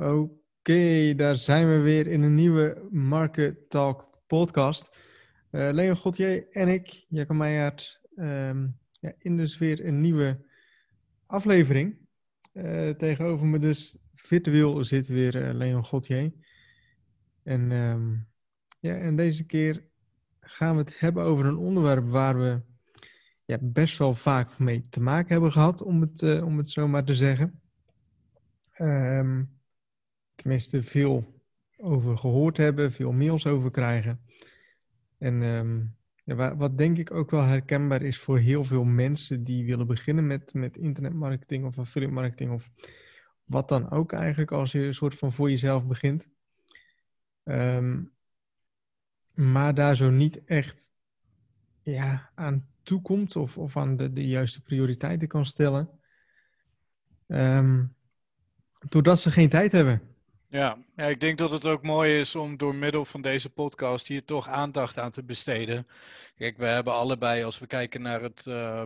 Oké, daar zijn we weer in een nieuwe Market Talk podcast. Uh, Leon Gauthier en ik, Jacob Meijer, um, ja, in dus weer een nieuwe aflevering. Uh, tegenover me dus virtueel zit weer uh, Leon Gauthier. En, um, ja, en deze keer gaan we het hebben over een onderwerp waar we ja, best wel vaak mee te maken hebben gehad, om het, om het zo maar te zeggen. Um, tenminste veel over gehoord hebben, veel mails over krijgen. En ja, wat denk ik ook wel herkenbaar is voor heel veel mensen die willen beginnen met, met internetmarketing of affiliate marketing of wat dan ook eigenlijk als je een soort van voor jezelf begint. Um, maar daar zo niet echt ja, aan toekomt of, of aan de, de juiste prioriteiten kan stellen. Um, doordat ze geen tijd hebben. Ja. ja, ik denk dat het ook mooi is om door middel van deze podcast hier toch aandacht aan te besteden. Kijk, we hebben allebei, als we kijken naar het uh,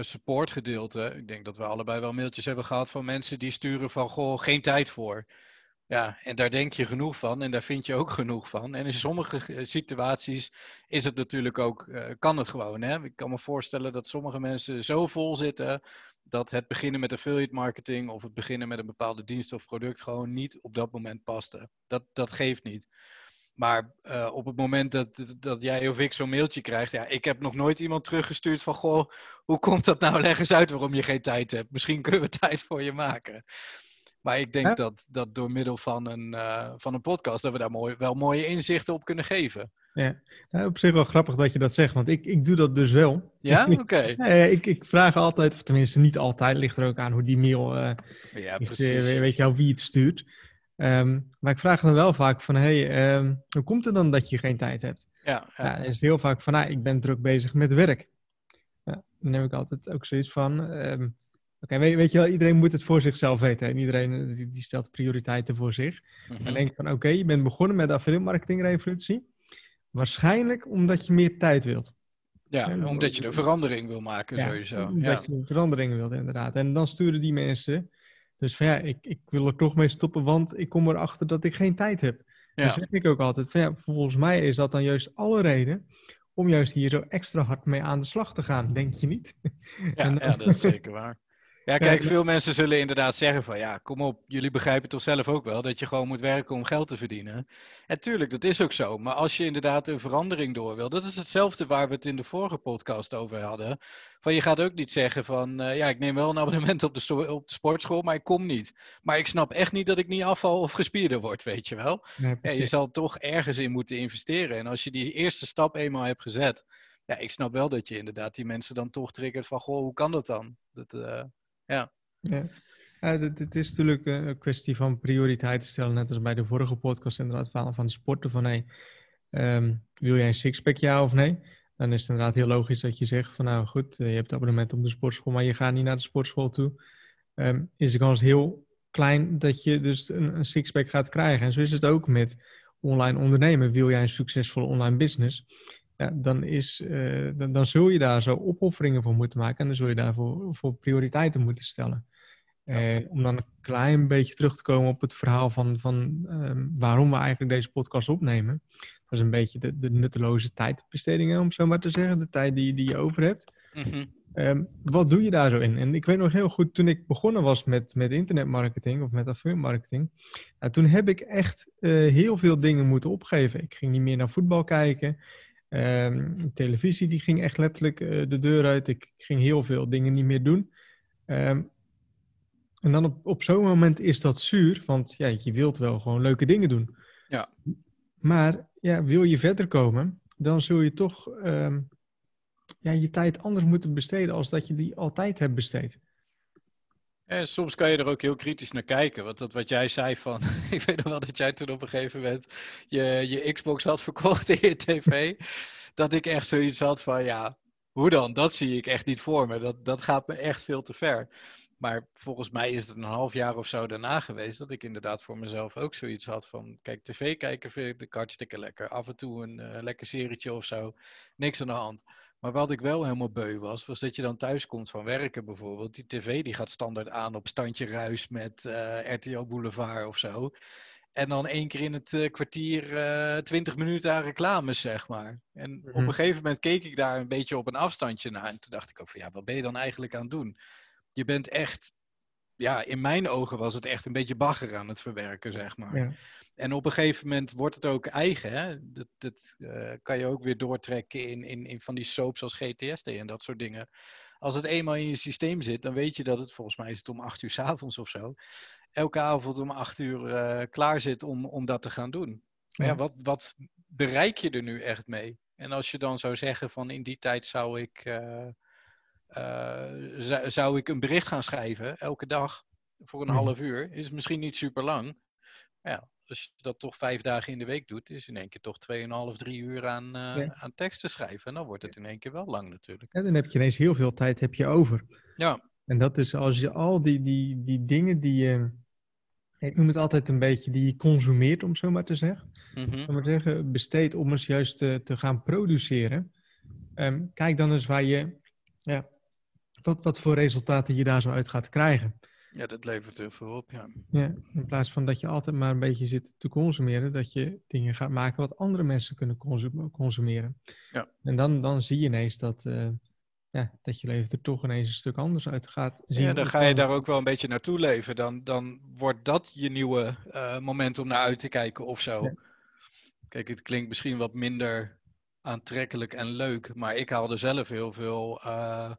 supportgedeelte, ik denk dat we allebei wel mailtjes hebben gehad van mensen die sturen van, goh, geen tijd voor. Ja, en daar denk je genoeg van en daar vind je ook genoeg van. En in sommige situaties is het natuurlijk ook, uh, kan het gewoon. Hè? Ik kan me voorstellen dat sommige mensen zo vol zitten dat het beginnen met affiliate marketing of het beginnen met een bepaalde dienst of product gewoon niet op dat moment paste. Dat, dat geeft niet. Maar uh, op het moment dat, dat jij of ik zo'n mailtje krijgt, ja, ik heb nog nooit iemand teruggestuurd van, goh, hoe komt dat nou? Leg eens uit waarom je geen tijd hebt. Misschien kunnen we tijd voor je maken. Maar ik denk dat, dat door middel van een, uh, van een podcast, dat we daar mooi, wel mooie inzichten op kunnen geven. Ja, nou, op zich wel grappig dat je dat zegt, want ik, ik doe dat dus wel. Ja, oké. Okay. ja, ik, ik vraag altijd, of tenminste niet altijd, ligt er ook aan hoe die mail, uh, ja, is, uh, weet je wel, wie het stuurt. Um, maar ik vraag dan wel vaak van, hey, um, hoe komt het dan dat je geen tijd hebt? Ja, ja. ja dan is het heel vaak van, nou, ik ben druk bezig met werk. Ja, dan heb ik altijd ook zoiets van, um, oké, okay, weet, weet, je wel, iedereen moet het voor zichzelf weten. En iedereen die, die stelt prioriteiten voor zich. Mm -hmm. Dan denk van, oké, okay, je bent begonnen met de affiliate marketing revolutie. Waarschijnlijk omdat je meer tijd wilt. Ja, en, omdat je een verandering wil maken ja, sowieso. Omdat ja. je een verandering wilt, inderdaad. En dan sturen die mensen. Dus van ja, ik, ik wil er toch mee stoppen, want ik kom erachter dat ik geen tijd heb. Ja. Dan zeg ik ook altijd van ja, volgens mij is dat dan juist alle reden om juist hier zo extra hard mee aan de slag te gaan, denk je niet? Ja, dan... ja dat is zeker waar. Ja, kijk, veel mensen zullen inderdaad zeggen van ja, kom op, jullie begrijpen toch zelf ook wel dat je gewoon moet werken om geld te verdienen. En tuurlijk, dat is ook zo. Maar als je inderdaad een verandering door wil, dat is hetzelfde waar we het in de vorige podcast over hadden. Van je gaat ook niet zeggen van uh, ja, ik neem wel een abonnement op de, op de sportschool, maar ik kom niet. Maar ik snap echt niet dat ik niet afval of gespierder word, weet je wel. Nee, ja, je zal toch ergens in moeten investeren. En als je die eerste stap eenmaal hebt gezet, ja, ik snap wel dat je inderdaad die mensen dan toch triggert van goh, hoe kan dat dan? Dat, uh, ja. ja. het, is natuurlijk een kwestie van prioriteiten stellen, net als bij de vorige podcast inderdaad van, sporten. Van hey, um, wil jij een sixpack ja of nee? Dan is het inderdaad heel logisch dat je zegt van nou goed, je hebt abonnement op de sportschool, maar je gaat niet naar de sportschool toe. Um, is de kans heel klein dat je dus een, een sixpack gaat krijgen. En zo is het ook met online ondernemen. Wil jij een succesvolle online business? Ja, dan, is, uh, dan, dan, zul je daar zo opofferingen voor moeten maken en dan zul je daarvoor voor prioriteiten moeten stellen. Ja. Uh, om dan een klein beetje terug te komen op het verhaal van, van um, waarom we eigenlijk deze podcast opnemen. Dat is een beetje de, de nutteloze tijdbestedingen, om zo maar te zeggen, de tijd die, die je over hebt. Mm -hmm. um, wat doe je daar zo in? En ik weet nog heel goed, toen ik begonnen was met, met internetmarketing of met affiliate marketing, nou, toen heb ik echt uh, heel veel dingen moeten opgeven. Ik ging niet meer naar voetbal kijken. Um, televisie die ging echt letterlijk uh, de deur uit. Ik ging heel veel dingen niet meer doen. Um, en dan op, op zo'n moment is dat zuur, want ja, je wilt wel gewoon leuke dingen doen. Ja. Maar ja, wil je verder komen, dan zul je toch um, ja, je tijd anders moeten besteden als dat je die altijd hebt besteed. En soms kan je er ook heel kritisch naar kijken. Want dat wat jij zei van. ik weet nog wel dat jij toen op een gegeven moment je, je Xbox had verkocht in je tv. dat ik echt zoiets had van ja, hoe dan? Dat zie ik echt niet voor me. Dat, dat gaat me echt veel te ver. Maar volgens mij is het een half jaar of zo daarna geweest dat ik inderdaad voor mezelf ook zoiets had van, kijk, tv kijken vind ik hartstikke lekker. Af en toe een uh, lekker serietje of zo, niks aan de hand. Maar wat ik wel helemaal beu was, was dat je dan thuis komt van werken bijvoorbeeld. Die tv die gaat standaard aan op standje ruis met uh, RTL Boulevard of zo. En dan één keer in het uh, kwartier uh, 20 minuten aan reclames, zeg maar. En mm -hmm. op een gegeven moment keek ik daar een beetje op een afstandje naar. En toen dacht ik ook van, ja, wat ben je dan eigenlijk aan het doen? Je bent echt, ja, in mijn ogen was het echt een beetje bagger aan het verwerken, zeg maar. Ja. En op een gegeven moment wordt het ook eigen. Hè? Dat, dat uh, kan je ook weer doortrekken in, in, in van die soaps als GTSD en dat soort dingen. Als het eenmaal in je systeem zit, dan weet je dat het, volgens mij is het om acht uur s avonds of zo, elke avond om acht uur uh, klaar zit om, om dat te gaan doen. Maar ja, wat, wat bereik je er nu echt mee? En als je dan zou zeggen van in die tijd zou ik, uh, zou, zou ik een bericht gaan schrijven, elke dag, voor een half uur, is misschien niet super lang. Ja, als je dat toch vijf dagen in de week doet, is in één keer toch 2,5, 3 uur aan, uh, ja. aan teksten schrijven. En dan wordt het in één keer wel lang natuurlijk. En dan heb je ineens heel veel tijd heb je over. Ja. En dat is als je al die, die, die dingen die je, ik noem het altijd een beetje, die je consumeert, om zo maar te zeggen. Mm -hmm. maar zeggen, besteedt om eens juist te, te gaan produceren. Um, kijk dan eens waar je, ja, wat, wat voor resultaten je daar zo uit gaat krijgen. Ja, dat levert heel veel op, ja. ja. In plaats van dat je altijd maar een beetje zit te consumeren, dat je dingen gaat maken wat andere mensen kunnen consumeren. Ja. En dan, dan zie je ineens dat, uh, ja, dat je leven er toch ineens een stuk anders uit gaat zien. Ja, dan ga je daar ook wel een beetje naartoe leven. Dan, dan wordt dat je nieuwe uh, moment om naar uit te kijken of zo. Ja. Kijk, het klinkt misschien wat minder aantrekkelijk en leuk, maar ik haal er zelf heel veel... Uh,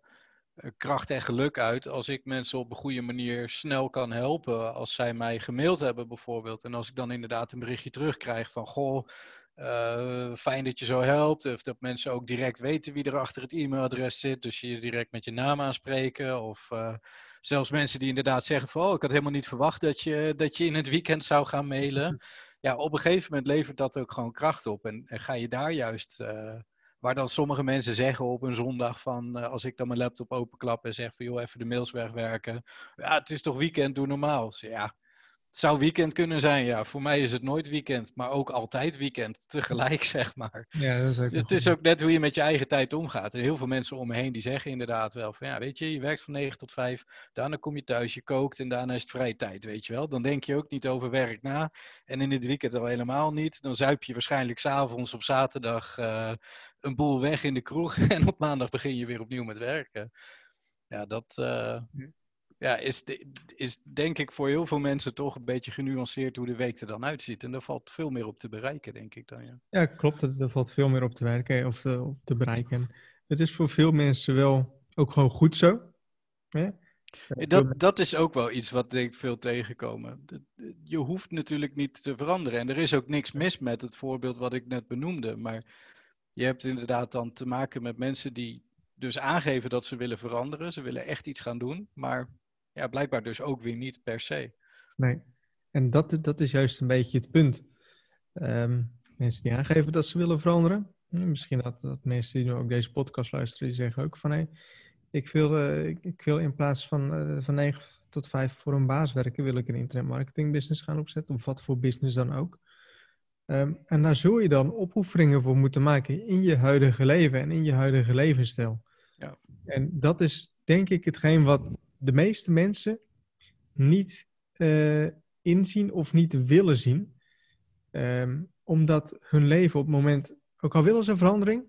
kracht en geluk uit als ik mensen op een goede manier snel kan helpen. Als zij mij gemaild hebben bijvoorbeeld. En als ik dan inderdaad een berichtje terugkrijg van goh, uh, fijn dat je zo helpt. Of dat mensen ook direct weten wie er achter het e-mailadres zit. Dus je direct met je naam aanspreken. Of uh, zelfs mensen die inderdaad zeggen van oh, ik had helemaal niet verwacht dat je, dat je in het weekend zou gaan mailen. Ja, op een gegeven moment levert dat ook gewoon kracht op. En, en ga je daar juist... Uh, Waar dan sommige mensen zeggen op een zondag van uh, als ik dan mijn laptop openklap en zeg van joh, even de mails wegwerken. Ja, het is toch weekend, doe normaal. Ja, zou weekend kunnen zijn, ja. Voor mij is het nooit weekend, maar ook altijd weekend. Tegelijk, zeg maar. Ja, dat is ook dus het is ook net hoe je met je eigen tijd omgaat. En heel veel mensen om me heen die zeggen inderdaad wel van ja, weet je, je werkt van 9 tot 5. Daarna kom je thuis, je kookt en daarna is het vrije tijd, weet je wel. Dan denk je ook niet over werk na. En in het weekend al helemaal niet. Dan zuip je waarschijnlijk s'avonds op zaterdag uh, een boel weg in de kroeg. En op maandag begin je weer opnieuw met werken. Ja, dat... Uh, ja, is, is denk ik voor heel veel mensen toch een beetje genuanceerd hoe de week er dan uitziet. En daar valt veel meer op te bereiken, denk ik dan. Ja, ja klopt. Er valt veel meer op te werken of te, op te bereiken. Het is voor veel mensen wel ook gewoon goed zo. Ja? Dat, dat is ook wel iets wat denk ik veel tegenkomen. Je hoeft natuurlijk niet te veranderen. En er is ook niks mis met het voorbeeld wat ik net benoemde. Maar je hebt inderdaad dan te maken met mensen die dus aangeven dat ze willen veranderen. Ze willen echt iets gaan doen. Maar ja, blijkbaar dus ook weer niet per se. Nee, en dat, dat is juist een beetje het punt. Um, mensen die aangeven dat ze willen veranderen. Misschien dat, dat mensen die nu ook deze podcast luisteren, die zeggen ook van hé, hey, ik, wil, uh, ik, ik, wil in plaats van, uh, van 9 tot 5 voor een baas werken, wil ik een internet marketing business gaan opzetten, of wat voor business dan ook. Um, en daar zul je dan opoefeningen voor moeten maken in je huidige leven en in je huidige levensstijl. Ja. En dat is denk ik hetgeen wat de meeste mensen niet uh, inzien of niet willen zien. Um, omdat hun leven op het moment, ook al willen ze verandering,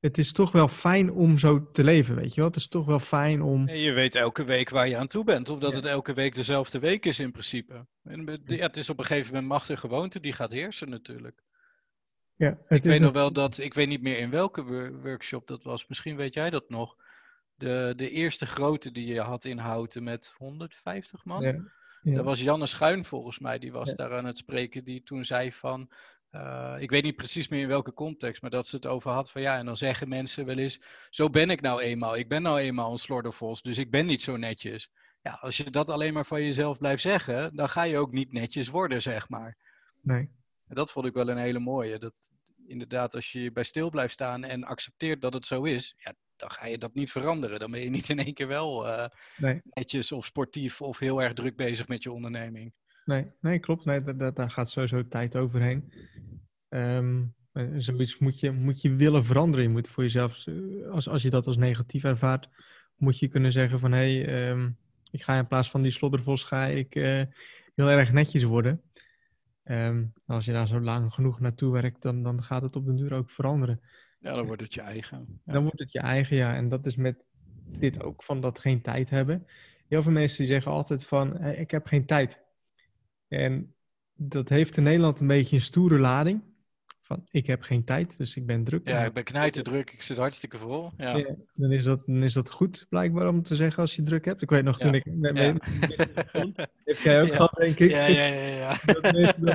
het is toch wel fijn om zo te leven, weet je wel. Het is toch wel fijn om... En je weet elke week waar je aan toe bent, omdat ja. het elke week dezelfde week is in principe. En ja, het is op een gegeven moment macht en gewoonte die gaat heersen natuurlijk. Ja, ik weet nog wel dat, ik weet niet meer in welke workshop dat was, misschien weet jij dat nog de, de eerste grote die je had in Houten met 150 man. Ja, ja. Dat was Janne Schuin volgens mij, die was ja. daar aan het spreken, die toen zei van, uh, ik weet niet precies meer in welke context, maar dat ze het over had van ja, en dan zeggen mensen wel eens, zo ben ik nou eenmaal, ik ben nou eenmaal een slordervos, dus ik ben niet zo netjes. Ja, als je dat alleen maar van jezelf blijft zeggen, dan ga je ook niet netjes worden, zeg maar. Nee. En dat vond ik wel een hele mooie. Dat inderdaad, als je bij stil blijft staan en accepteert dat het zo is, ja, dan ga je dat niet veranderen. Dan ben je niet in één keer wel uh, nee. netjes of sportief of heel erg druk bezig met je onderneming. Nee, nee klopt. Nee, dat, dat, daar gaat sowieso tijd overheen. Um, En zoiets moet je, moet je willen veranderen. Je moet voor jezelf, als, als je dat als negatief ervaart, moet je kunnen zeggen van hé, hey, ehm, ik ga in plaats van die sloddervos ga ik uh, heel erg netjes worden. Ehm, als je daar zo lang genoeg naartoe werkt, dan, dan gaat het op den duur ook veranderen. Ja, dan wordt het je eigen. Dan wordt het je eigen, ja. En dat is met dit ook van dat geen tijd hebben. Heel veel mensen die zeggen altijd van, ik heb geen tijd. En dat heeft in Nederland een beetje een stoere lading. Van, ik heb geen tijd, dus ik ben druk. Ja, ik ben knijten druk, ik zit hartstikke vol. Ja. ja. dan, is dat, dan is dat goed, blijkbaar, om te zeggen als je druk hebt. Ik weet nog, toen ik... Met, ja. heb jij ook gehad, denk ik. Ja, ja, ja.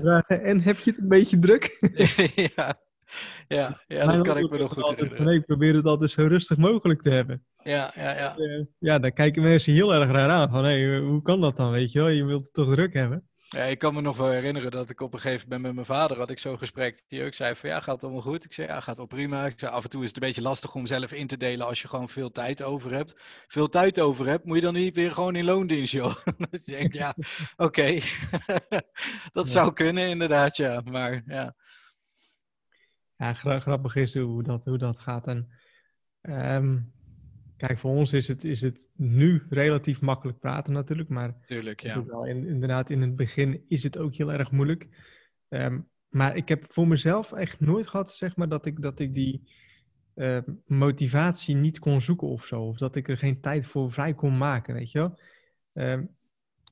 ja. en heb je het een beetje druk? ja, ja, ja dat kan ik me nog goed herinneren. Nee, ik probeer het altijd zo rustig mogelijk te hebben. Ja, ja, ja. Uh, ja, dan kijken mensen heel erg raar aan. Van, hé, hoe kan dat dan, weet je wel? Je wilt het toch druk hebben? Ja, ik kan me nog wel herinneren dat ik op een gegeven moment met mijn vader had ik zo'n gesprek. Die ook zei van ja, gaat het allemaal goed? Ik zei ja, gaat wel prima. Ik zei af en toe is het een beetje lastig om zelf in te delen als je gewoon veel tijd over hebt. Veel tijd over hebt, moet je dan niet weer gewoon in loondienst, joh. ik denk ja, oké. dat zou kunnen inderdaad, ja. Maar ja. Ja, grappig is hoe dat, hoe dat gaat. En um, Kijk, voor ons is het, is het nu relatief makkelijk praten natuurlijk, maar Tuurlijk, ja. Wel in, inderdaad in het begin is het ook heel erg moeilijk. Um, maar ik heb voor mezelf echt nooit gehad, zeg maar, dat ik, dat ik die uh, motivatie niet kon zoeken of zo. Of dat ik er geen tijd voor vrij kon maken, weet je wel. Um,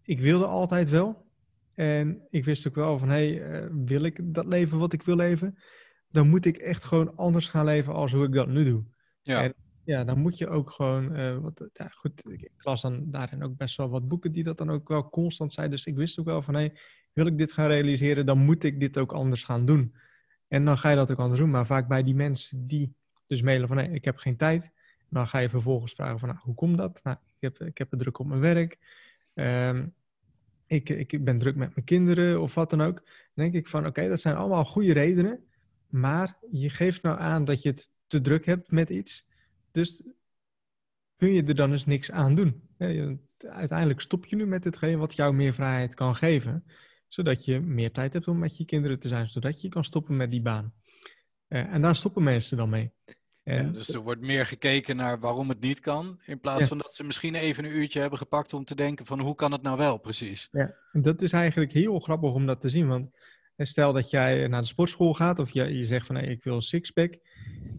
ik wilde altijd wel. En ik wist ook wel van, hé, hey, uh, wil ik dat leven wat ik wil leven? Dan moet ik echt gewoon anders gaan leven als hoe ik dat nu doe. Ja. En ja, dan moet je ook gewoon. Uh, wat, ja, goed, ik las dan daarin ook best wel wat boeken die dat dan ook wel constant zijn. Dus ik wist ook wel van hé, hey, wil ik dit gaan realiseren, dan moet ik dit ook anders gaan doen. En dan ga je dat ook anders doen. Maar vaak bij die mensen die dus mailen van hé, hey, ik heb geen tijd. Dan ga je vervolgens vragen van nou, hoe komt dat? Nou, ik heb, ik heb het druk op mijn werk. Um, ik, ik ben druk met mijn kinderen of wat dan ook. Dan denk ik van oké, dat zijn allemaal goede redenen. Maar je geeft nou aan dat je het te druk hebt met iets. Dus kun je er dan eens niks aan doen. Uiteindelijk stop je nu met hetgeen wat jou meer vrijheid kan geven, zodat je meer tijd hebt om met je kinderen te zijn, zodat je kan stoppen met die baan. Eh, en daar stoppen mensen dan mee. Ja, dus er wordt meer gekeken naar waarom het niet kan, in plaats van dat ze misschien even een uurtje hebben gepakt om te denken van hoe kan het nou wel precies. Ja, en dat is eigenlijk heel grappig om dat te zien, want stel dat jij naar de sportschool gaat of je, je zegt van hey, ik wil een sixpack,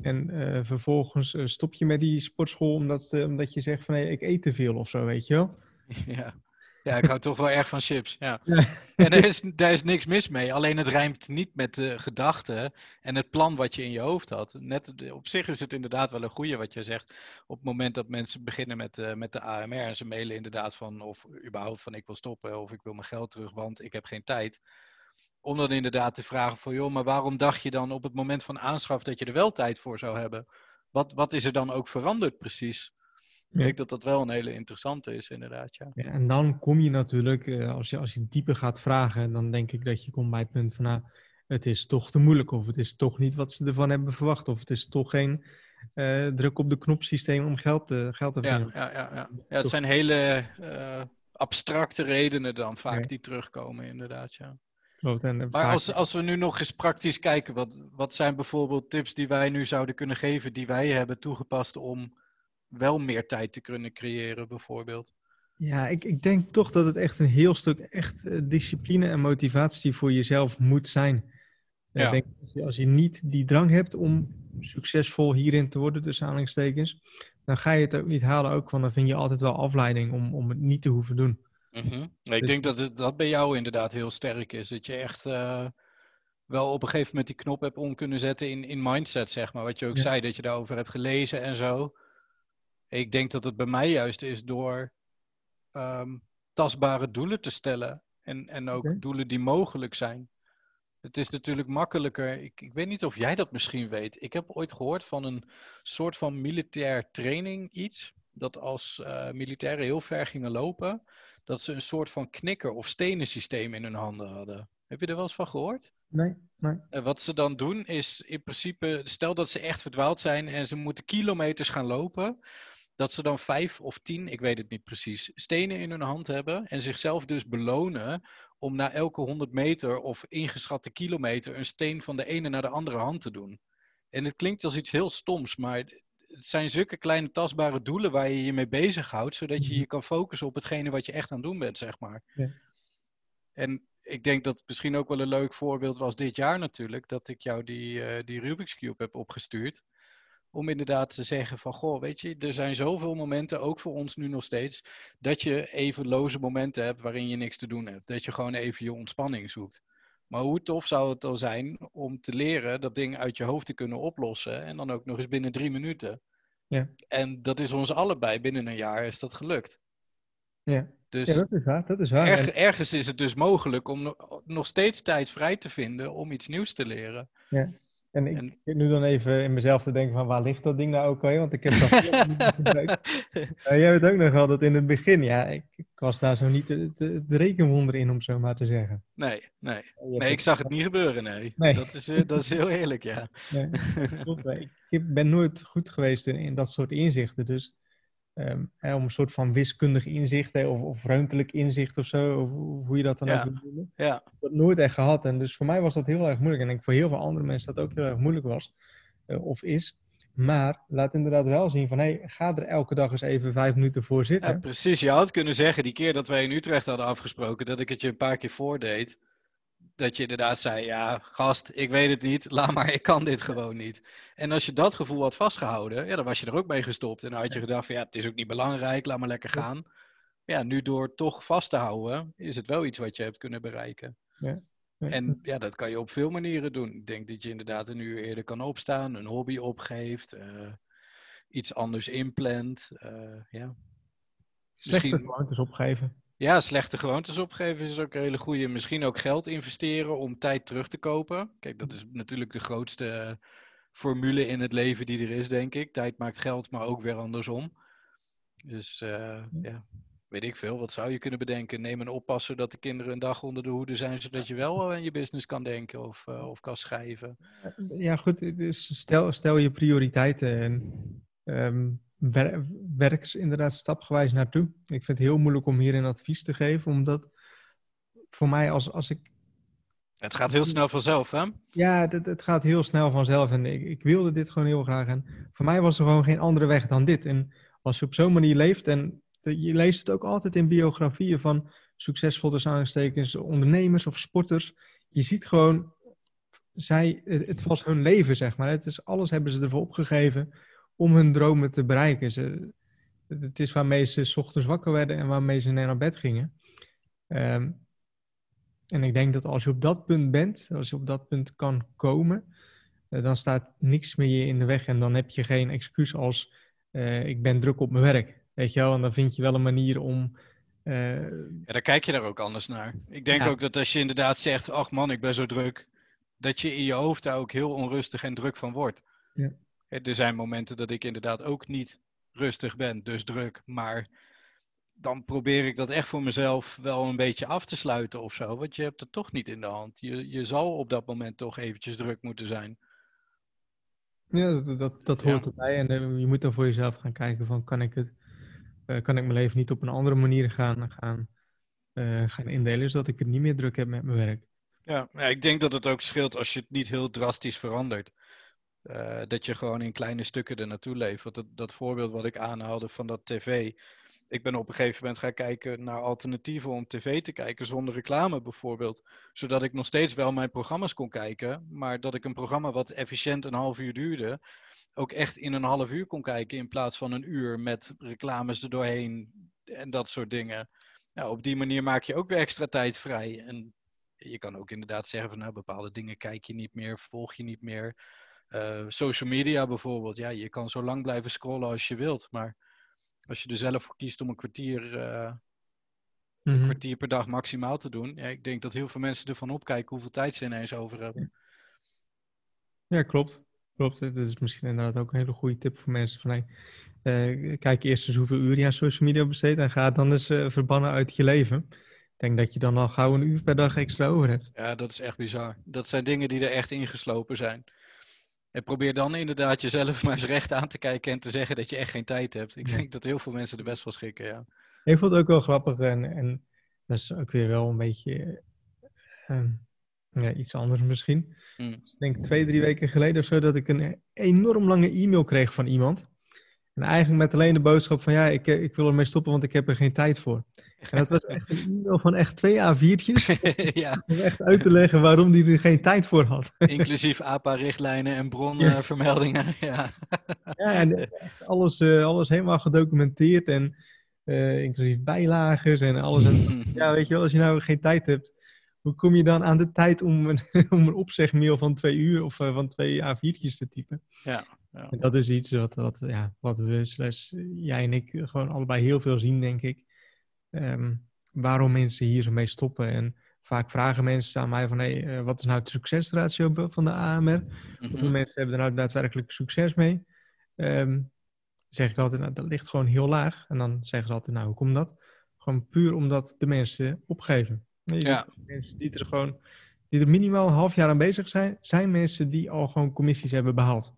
en uh, vervolgens uh, stop je met die sportschool omdat, uh, omdat je zegt van hey, ik eet te veel of zo, weet je wel? Ja, ja ik hou toch wel erg van chips. Ja. ja. En daar is, daar is niks mis mee. Alleen het rijmt niet met de gedachten en het plan wat je in je hoofd had. Net, op zich is het inderdaad wel een goede wat je zegt. Op het moment dat mensen beginnen met, met de AMR en ze mailen inderdaad van of überhaupt van ik wil stoppen of ik wil mijn geld terug, want ik heb geen tijd om dan inderdaad te vragen van, joh, maar waarom dacht je dan op het moment van aanschaf dat je er wel tijd voor zou hebben? Wat, wat is er dan ook veranderd precies? Ik denk dat dat wel een hele interessante is, inderdaad. Ja. ja en dan kom je natuurlijk, eh, als je, als je dieper gaat vragen, dan denk ik dat je komt bij het punt van, nou, het is toch te moeilijk, of het is toch niet wat ze ervan hebben verwacht, of het is toch geen uh, druk op de knop systeem om geld te, geld te verdienen. Ja, ja, ja, ja. ja het zijn hele uh, abstracte redenen dan vaak die terugkomen, inderdaad. Ja. En maar als, als we nu nog eens praktisch kijken, wat, wat zijn bijvoorbeeld tips die wij nu zouden kunnen geven, die wij hebben toegepast om wel meer tijd te kunnen creëren, bijvoorbeeld? Ja, ik, ik denk toch dat het echt een heel stuk echt uh, discipline en motivatie voor jezelf moet zijn. Ja. Ik denk, als, je, als je niet die drang hebt om succesvol hierin te worden, tussen aanhalingstekens, dan ga je het ook niet halen, ook, want dan vind je altijd wel afleiding om, om het niet te hoeven doen. Mm Ik dus denk dat het, dat bij jou inderdaad heel sterk is. Dat je echt uh, wel op een gegeven moment die knop hebt om kunnen zetten in, in mindset, zeg maar. Wat je ook zei, dat je daarover hebt gelezen en zo. Ik denk dat het bij mij juist is door um, tastbare doelen te stellen. En, en ook okay. doelen die mogelijk zijn. Het is natuurlijk makkelijker. Ik, ik weet niet of jij dat misschien weet. Ik heb ooit gehoord van een soort van militair training iets. Dat als uh, militairen heel ver gingen lopen, dat ze een soort van knikker of stenen systeem in hun handen hadden. Heb je er wel eens van gehoord? Nee, nee. Wat ze dan doen is in principe, stel dat ze echt verdwaald zijn en ze moeten kilometers gaan lopen, dat ze dan vijf of tien, ik weet het niet precies, stenen in hun hand hebben en zichzelf dus belonen om na elke 100 meter of ingeschatte kilometer een steen van de ene naar de andere hand te doen. En het klinkt als iets heel stoms, maar het zijn zulke kleine tastbare doelen waar je je mee bezighoudt, zodat je Mhm. je kan focussen op hetgene wat je echt aan het doen bent, zeg maar. Ja. En ik denk dat het misschien ook wel een leuk voorbeeld was dit jaar natuurlijk, dat ik jou die, eh, die Rubik's Cube heb opgestuurd. Om inderdaad te zeggen van, goh, weet je, er zijn zoveel momenten, ook voor ons nu nog steeds, dat je even loze momenten hebt waarin je niks te doen hebt. Dat je gewoon even je ontspanning zoekt. Maar hoe tof zou het dan zijn om te leren dat ding uit je hoofd te kunnen oplossen en dan ook nog eens binnen drie minuten. Ja. En dat is ons allebei binnen een jaar is dat gelukt. Ja. Dus ja, dat is waar. Dat is waar. erg- En- ergens is het dus mogelijk om no- nog steeds tijd vrij te vinden om iets nieuws te leren. En ik En- zit nu dan even in mezelf te denken van waar ligt dat ding nou ook alweer? Want ik heb dat. Uh, jij weet ook nog wel dat in het begin, ja, ik, ik was daar zo niet de rekenwonder in, om zo maar te zeggen. nee, nee. Nee, ik het- zag het niet gebeuren, nee. Nee. Dat, is, eh, dat is heel eerlijk, ja. Nee, ik ben nooit goed geweest in, in dat soort inzichten. Dus ehm, hè, om een soort van wiskundig inzicht hè, of, of ruimtelijk inzicht of zo, of hoe je dat dan Ja. ook wil noemen. Ja, dat nooit echt gehad. En dus voor mij was dat heel erg moeilijk. En ik denk voor heel veel andere mensen dat ook heel erg moeilijk was eh, of is. Maar laat inderdaad wel zien van, hé, ga er elke dag eens even vijf minuten voor zitten. ja, precies. Je had kunnen zeggen, die keer dat wij in Utrecht hadden afgesproken, dat ik het je een paar keer voordeed. Dat je inderdaad zei, ja, gast, ik weet het niet, laat maar, ik kan dit gewoon niet. En als je dat gevoel had vastgehouden, ja, dan was je er ook mee gestopt. En dan had je gedacht van, ja, het is ook niet belangrijk, laat maar lekker gaan. Ja, nu door toch vast te houden, is het wel iets wat je hebt kunnen bereiken. Ja. En ja, dat kan je op veel manieren doen. Ik denk dat je inderdaad een uur eerder kan opstaan, een hobby opgeeft, eh, iets anders inplant. eh, ja. Slechte misschien- gewoontes opgeven. Ja, slechte gewoontes opgeven is ook een hele goede. Misschien ook geld investeren om tijd terug te kopen. Kijk, dat is natuurlijk de grootste eh, formule in het leven die er is, denk ik. Tijd maakt geld, maar ook weer andersom. Dus eh, ja, weet ik veel. Wat zou je kunnen bedenken? Neem een oppasser dat de kinderen een dag onder de hoede zijn, zodat je wel aan je business kan denken of, eh, of kan schrijven. Ja, goed. Dus stel, stel je prioriteiten en ehm, wer- werk inderdaad stapgewijs naartoe. Ik vind het heel moeilijk om hierin advies te geven, omdat voor mij als, als ik... Het gaat heel snel vanzelf, hè? Ja, het, het gaat heel snel vanzelf en ik, ik wilde dit gewoon heel graag. En voor mij was er gewoon geen andere weg dan dit. En als je op zo'n manier leeft en je leest het ook altijd in biografieën van succesvol tussen ondernemers of sporters. Je ziet gewoon, zij, het, het was hun leven, zeg maar. Het is, alles hebben ze ervoor opgegeven om hun dromen te bereiken. Ze, het is waarmee ze 's ochtends wakker werden en waarmee ze naar bed gingen. Ehm, en ik denk dat als je op dat punt bent, als je op dat punt kan komen, eh, dan staat niks meer je in de weg. En dan heb je geen excuus als eh, ik ben druk op mijn werk. Weet je wel, en dan vind je wel een manier om. eh, Ja, daar kijk je daar ook anders naar. Ik denk Ja. ook dat als je inderdaad zegt, ach man, ik ben zo druk, dat je in je hoofd daar ook heel onrustig en druk van wordt. Ja. Hè, Er zijn momenten dat ik inderdaad ook niet rustig ben, dus druk, maar dan probeer ik dat echt voor mezelf wel een beetje af te sluiten of zo, want je hebt het toch niet in de hand. Je, je zal op dat moment toch eventjes druk moeten zijn. ja, dat, dat, dat Ja. hoort erbij. En eh, je moet dan voor jezelf gaan kijken van kan ik het, eh, kan ik mijn leven niet op een andere manier gaan, gaan, eh, gaan indelen, zodat ik het niet meer druk heb met mijn werk. Ja, ja, ik denk dat het ook scheelt als je het niet heel drastisch verandert. Eh, dat je gewoon in kleine stukken er naartoe. Want dat, dat voorbeeld wat ik aanhaalde van dat tv. Ik ben op een gegeven moment gaan kijken naar alternatieven om tv te kijken zonder reclame bijvoorbeeld. Zodat ik nog steeds wel mijn programma's kon kijken. Maar dat ik een programma wat efficiënt een half uur duurde. Ook echt in een half uur kon kijken in plaats van een uur met reclames er doorheen en dat soort dingen. Nou, op die manier maak je ook weer extra tijd vrij. En je kan ook inderdaad zeggen van nou, bepaalde dingen kijk je niet meer, volg je niet meer. Eh, social media bijvoorbeeld, ja, je kan zo lang blijven scrollen als je wilt, maar als je er zelf voor kiest om een kwartier, eh, een Mhm. kwartier per dag maximaal te doen, ja, ik denk dat heel veel mensen ervan opkijken hoeveel tijd ze ineens over hebben. Ja, klopt. Klopt. Dat is misschien inderdaad ook een hele goede tip voor mensen. Van, hey, eh, kijk eerst eens hoeveel uur je aan social media besteedt en ga het dan eens verbannen uit je leven. Ik denk dat je dan al gauw een uur per dag extra over hebt. Ja, dat is echt bizar. Dat zijn dingen die er echt ingeslopen zijn. En probeer dan inderdaad jezelf maar eens recht aan te kijken en te zeggen dat je echt geen tijd hebt. Ik denk dat heel veel mensen er best wel schikken, ja. Ik vond het ook wel grappig en, en dat is ook weer wel een beetje ehm, ja, iets anders misschien. Hmm. Dus ik denk twee, drie weken geleden of zo dat ik een enorm lange e-mail kreeg van iemand. En eigenlijk met alleen de boodschap van ja, ik, ik wil ermee stoppen, want ik heb er geen tijd voor. En dat was echt een e-mail van echt twee A4'tjes. ja. Om echt uit te leggen waarom die er geen tijd voor had. Inclusief APA-richtlijnen en bronvermeldingen. Ja. ja, en alles, uh, alles helemaal gedocumenteerd en uh, inclusief bijlagen en alles. En, ja, weet je wel, als je nou geen tijd hebt, hoe kom je dan aan de tijd om een, om een opzegmail van twee uur of uh, van twee A4'tjes te typen? Ja. Ja. En dat is iets wat, wat, ja, wat we, slash, jij en ik, gewoon allebei heel veel zien, denk ik. Um, waarom mensen hier zo mee stoppen. En vaak vragen mensen aan mij van, hey, uh, wat is nou het succesratio van de AMR? Mhm. Hoeveel mensen hebben er nou daadwerkelijk succes mee? Um, zeg ik altijd, nou, dat ligt gewoon heel laag. En dan zeggen ze altijd, nou, hoe komt dat? Gewoon puur omdat de mensen opgeven. Je Ja. Mensen die er gewoon, die er minimaal een half jaar aan bezig zijn, zijn mensen die al gewoon commissies hebben behaald.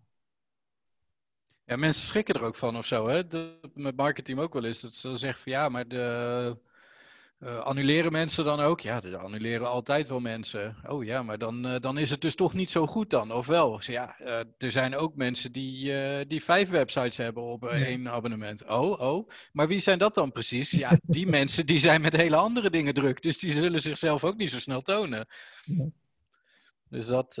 Ja, mensen schrikken er ook van of zo. Hè? De, met marketing ook wel eens. Dat ze zeggen van ja, maar de, uh, annuleren mensen dan ook? Ja, de annuleren altijd wel mensen. Oh ja, maar dan, uh, dan is het dus toch niet zo goed dan, of wel? Ja, uh, er zijn ook mensen die, die vijf websites hebben op één abonnement. Oh, oh. Maar wie zijn dat dan precies? Ja, die mensen die zijn met hele andere dingen druk. Dus die zullen zichzelf ook niet zo snel tonen. Dus dat...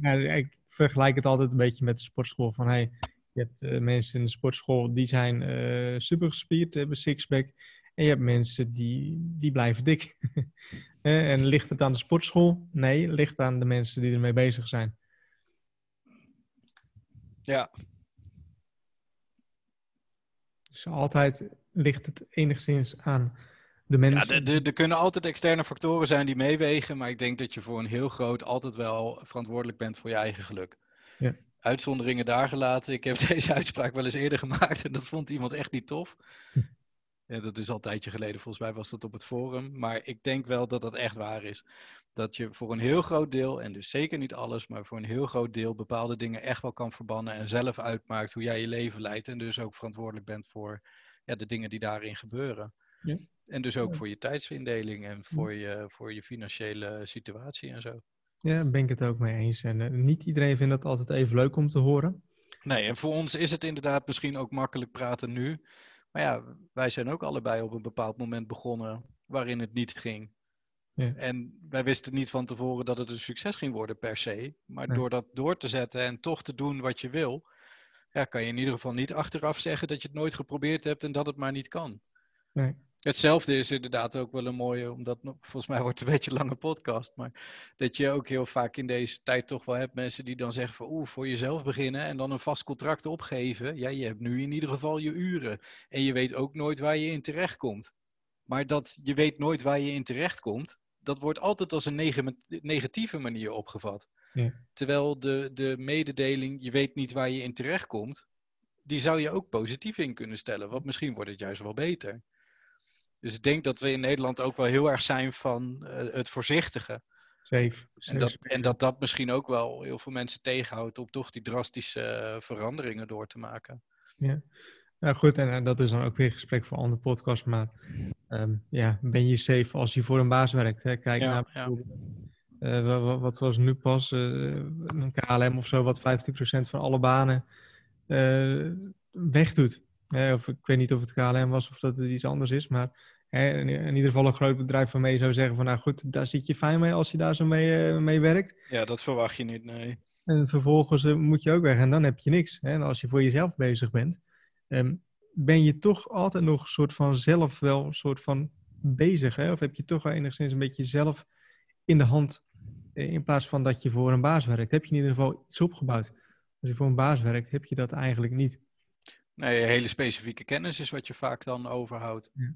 Ja, ik vergelijk het altijd een beetje met de sportschool. Van hey, je hebt uh, mensen in de sportschool die zijn uh, super gespierd, hebben sixpack. En je hebt mensen die, die blijven dik. en ligt het aan de sportschool? Nee, ligt aan de mensen die ermee bezig zijn. Ja. Dus altijd ligt het enigszins aan de mensen. Ja, er kunnen altijd externe factoren zijn die meewegen, maar ik denk dat je voor een heel groot altijd wel verantwoordelijk bent voor je eigen geluk. Ja uitzonderingen daar gelaten. Ik heb deze uitspraak wel eens eerder gemaakt en dat vond iemand echt niet tof. Ja, dat is al een tijdje geleden, volgens mij was dat op het forum. Maar ik denk wel dat dat echt waar is. Dat je voor een heel groot deel, en dus zeker niet alles, maar voor een heel groot deel bepaalde dingen echt wel kan verbannen en zelf uitmaakt hoe jij je leven leidt. En dus ook verantwoordelijk bent voor ja, de dingen die daarin gebeuren. Ja. En dus ook voor je tijdsindeling en voor je, voor je financiële situatie en zo. Ja, daar ben ik het ook mee eens. En uh, niet iedereen vindt het altijd even leuk om te horen. Nee, en voor ons is het inderdaad misschien ook makkelijk praten nu. Maar ja, wij zijn ook allebei op een bepaald moment begonnen waarin het niet ging. Ja. En wij wisten niet van tevoren dat het een succes ging worden per se. Maar door dat door te zetten en toch te doen wat je wil, ja, kan je in ieder geval niet achteraf zeggen dat je het nooit geprobeerd hebt en dat het maar niet kan. Nee. Hetzelfde is inderdaad ook wel een mooie, omdat volgens mij wordt het een beetje een lange podcast, maar dat je ook heel vaak in deze tijd toch wel hebt mensen die dan zeggen van oeh, voor jezelf beginnen en dan een vast contract opgeven. Ja, je hebt nu in ieder geval je uren en je weet ook nooit waar je in terecht komt. Maar dat je weet nooit waar je in terecht komt, dat wordt altijd als een negatieve manier opgevat. Ja. Terwijl de, de mededeling, je weet niet waar je in terecht komt, die zou je ook positief in kunnen stellen. Want misschien wordt het juist wel beter. Dus ik denk dat we in Nederland ook wel heel erg zijn van eh, het voorzichtige. Safe. En dat, en dat dat misschien ook wel heel veel mensen tegenhoudt om toch die drastische eh, veranderingen door te maken. Ja. Nou goed, en, en dat is dan ook weer een gesprek voor een andere podcast. Maar ehm, ja, ben je safe als je voor een baas werkt? Hè? Kijk Ja, naar ja. bijvoorbeeld, eh, wa- wa- wat was nu pas, eh, een KLM of zo, wat 15% van alle banen eh, wegdoet. Eh, of ik weet niet of het KLM was of dat het iets anders is, maar in, in ieder geval een groot bedrijf waarmee je zou zeggen van nou goed, daar zit je fijn mee als je daar zo mee, eh, mee werkt. Ja, dat verwacht je niet, nee. En vervolgens eh, moet je ook weg en dan heb je niks. Hè? En als je voor jezelf bezig bent, ehm, ben je toch altijd nog een soort van zelf wel een soort van bezig. Hè? Of heb je toch wel enigszins een beetje zelf in de hand, eh, in plaats van dat je voor een baas werkt. Heb je in ieder geval iets opgebouwd. Als je voor een baas werkt, heb je dat eigenlijk niet. Nee, hele specifieke kennis is wat je vaak dan overhoudt. Ja.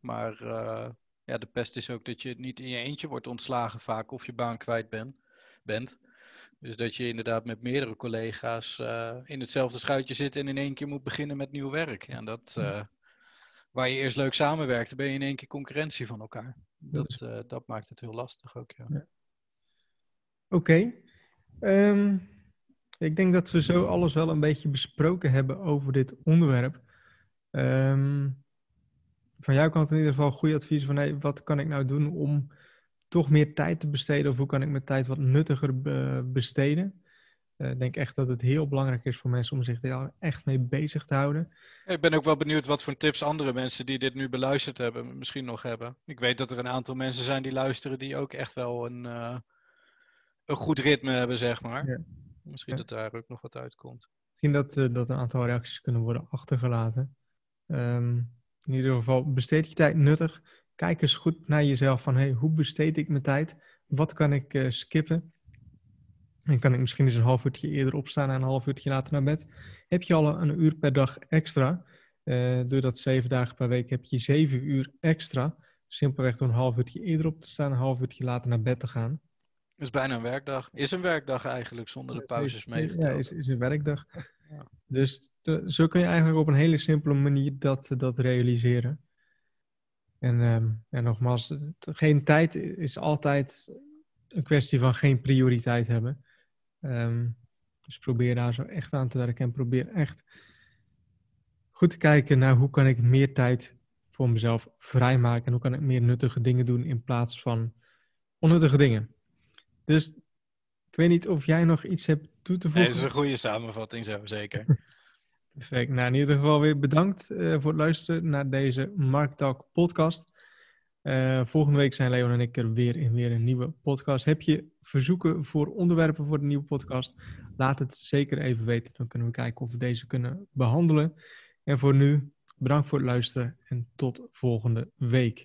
Maar eh, ja, de pest is ook dat je niet in je eentje wordt ontslagen vaak of je baan kwijt ben, bent. Dus dat je inderdaad met meerdere collega's eh, in hetzelfde schuitje zit en in één keer moet beginnen met nieuw werk. Ja, dat, eh, waar je eerst leuk samenwerkte, ben je in één keer concurrentie van elkaar. Dat Dat, dat maakt het heel lastig ook, ja. Oké. Ehm, ik denk dat we zo alles wel een beetje besproken hebben over dit onderwerp. Ehm, van jouw kant in ieder geval goede advies van hey, wat kan ik nou doen om toch meer tijd te besteden of hoe kan ik mijn tijd wat nuttiger besteden. Eh, ik denk echt dat het heel belangrijk is voor mensen om zich daar echt mee bezig te houden. Ik ben ook wel benieuwd wat voor tips andere mensen die dit nu beluisterd hebben misschien nog hebben. Ik weet dat er een aantal mensen zijn die luisteren die ook echt wel een, uh, een goed ritme hebben, zeg maar. Ja. Misschien dat daar ook nog wat uitkomt. Misschien dat, uh, dat een aantal reacties kunnen worden achtergelaten. Um, in ieder geval, besteed je tijd nuttig. Kijk eens goed naar jezelf van, hey, hoe besteed ik mijn tijd? Wat kan ik uh, skippen? En kan ik misschien eens een half uurtje eerder opstaan en een half uurtje later naar bed. Heb je al een uur per dag extra? Uh, doe dat zeven dagen per week, heb je zeven uur extra. Simpelweg door een half uurtje eerder op te staan, een half uurtje later naar bed te gaan. Is bijna een werkdag. Is een werkdag eigenlijk, zonder de pauzes mee. Ja, is, is een werkdag. Ja. Dus zo kun je eigenlijk op een hele simpele manier dat, dat realiseren. En, um, en nogmaals, geen tijd is altijd een kwestie van geen prioriteit hebben. Um, dus probeer daar zo echt aan te werken en probeer echt goed te kijken naar hoe kan ik meer tijd voor mezelf vrijmaken en hoe kan ik meer nuttige dingen doen in plaats van onnuttige dingen. Dus ik weet niet of jij nog iets hebt toe te voegen. Nee, dat is een goede samenvatting zo, zeker. Perfect. Nou, in ieder geval weer bedankt uh, voor het luisteren naar deze Mark Talk podcast. Uh, volgende week zijn Leon en ik er weer in weer een nieuwe podcast. Heb je verzoeken voor onderwerpen voor de nieuwe podcast? Laat het zeker even weten. Dan kunnen we kijken of we deze kunnen behandelen. En voor nu, bedankt voor het luisteren en tot volgende week.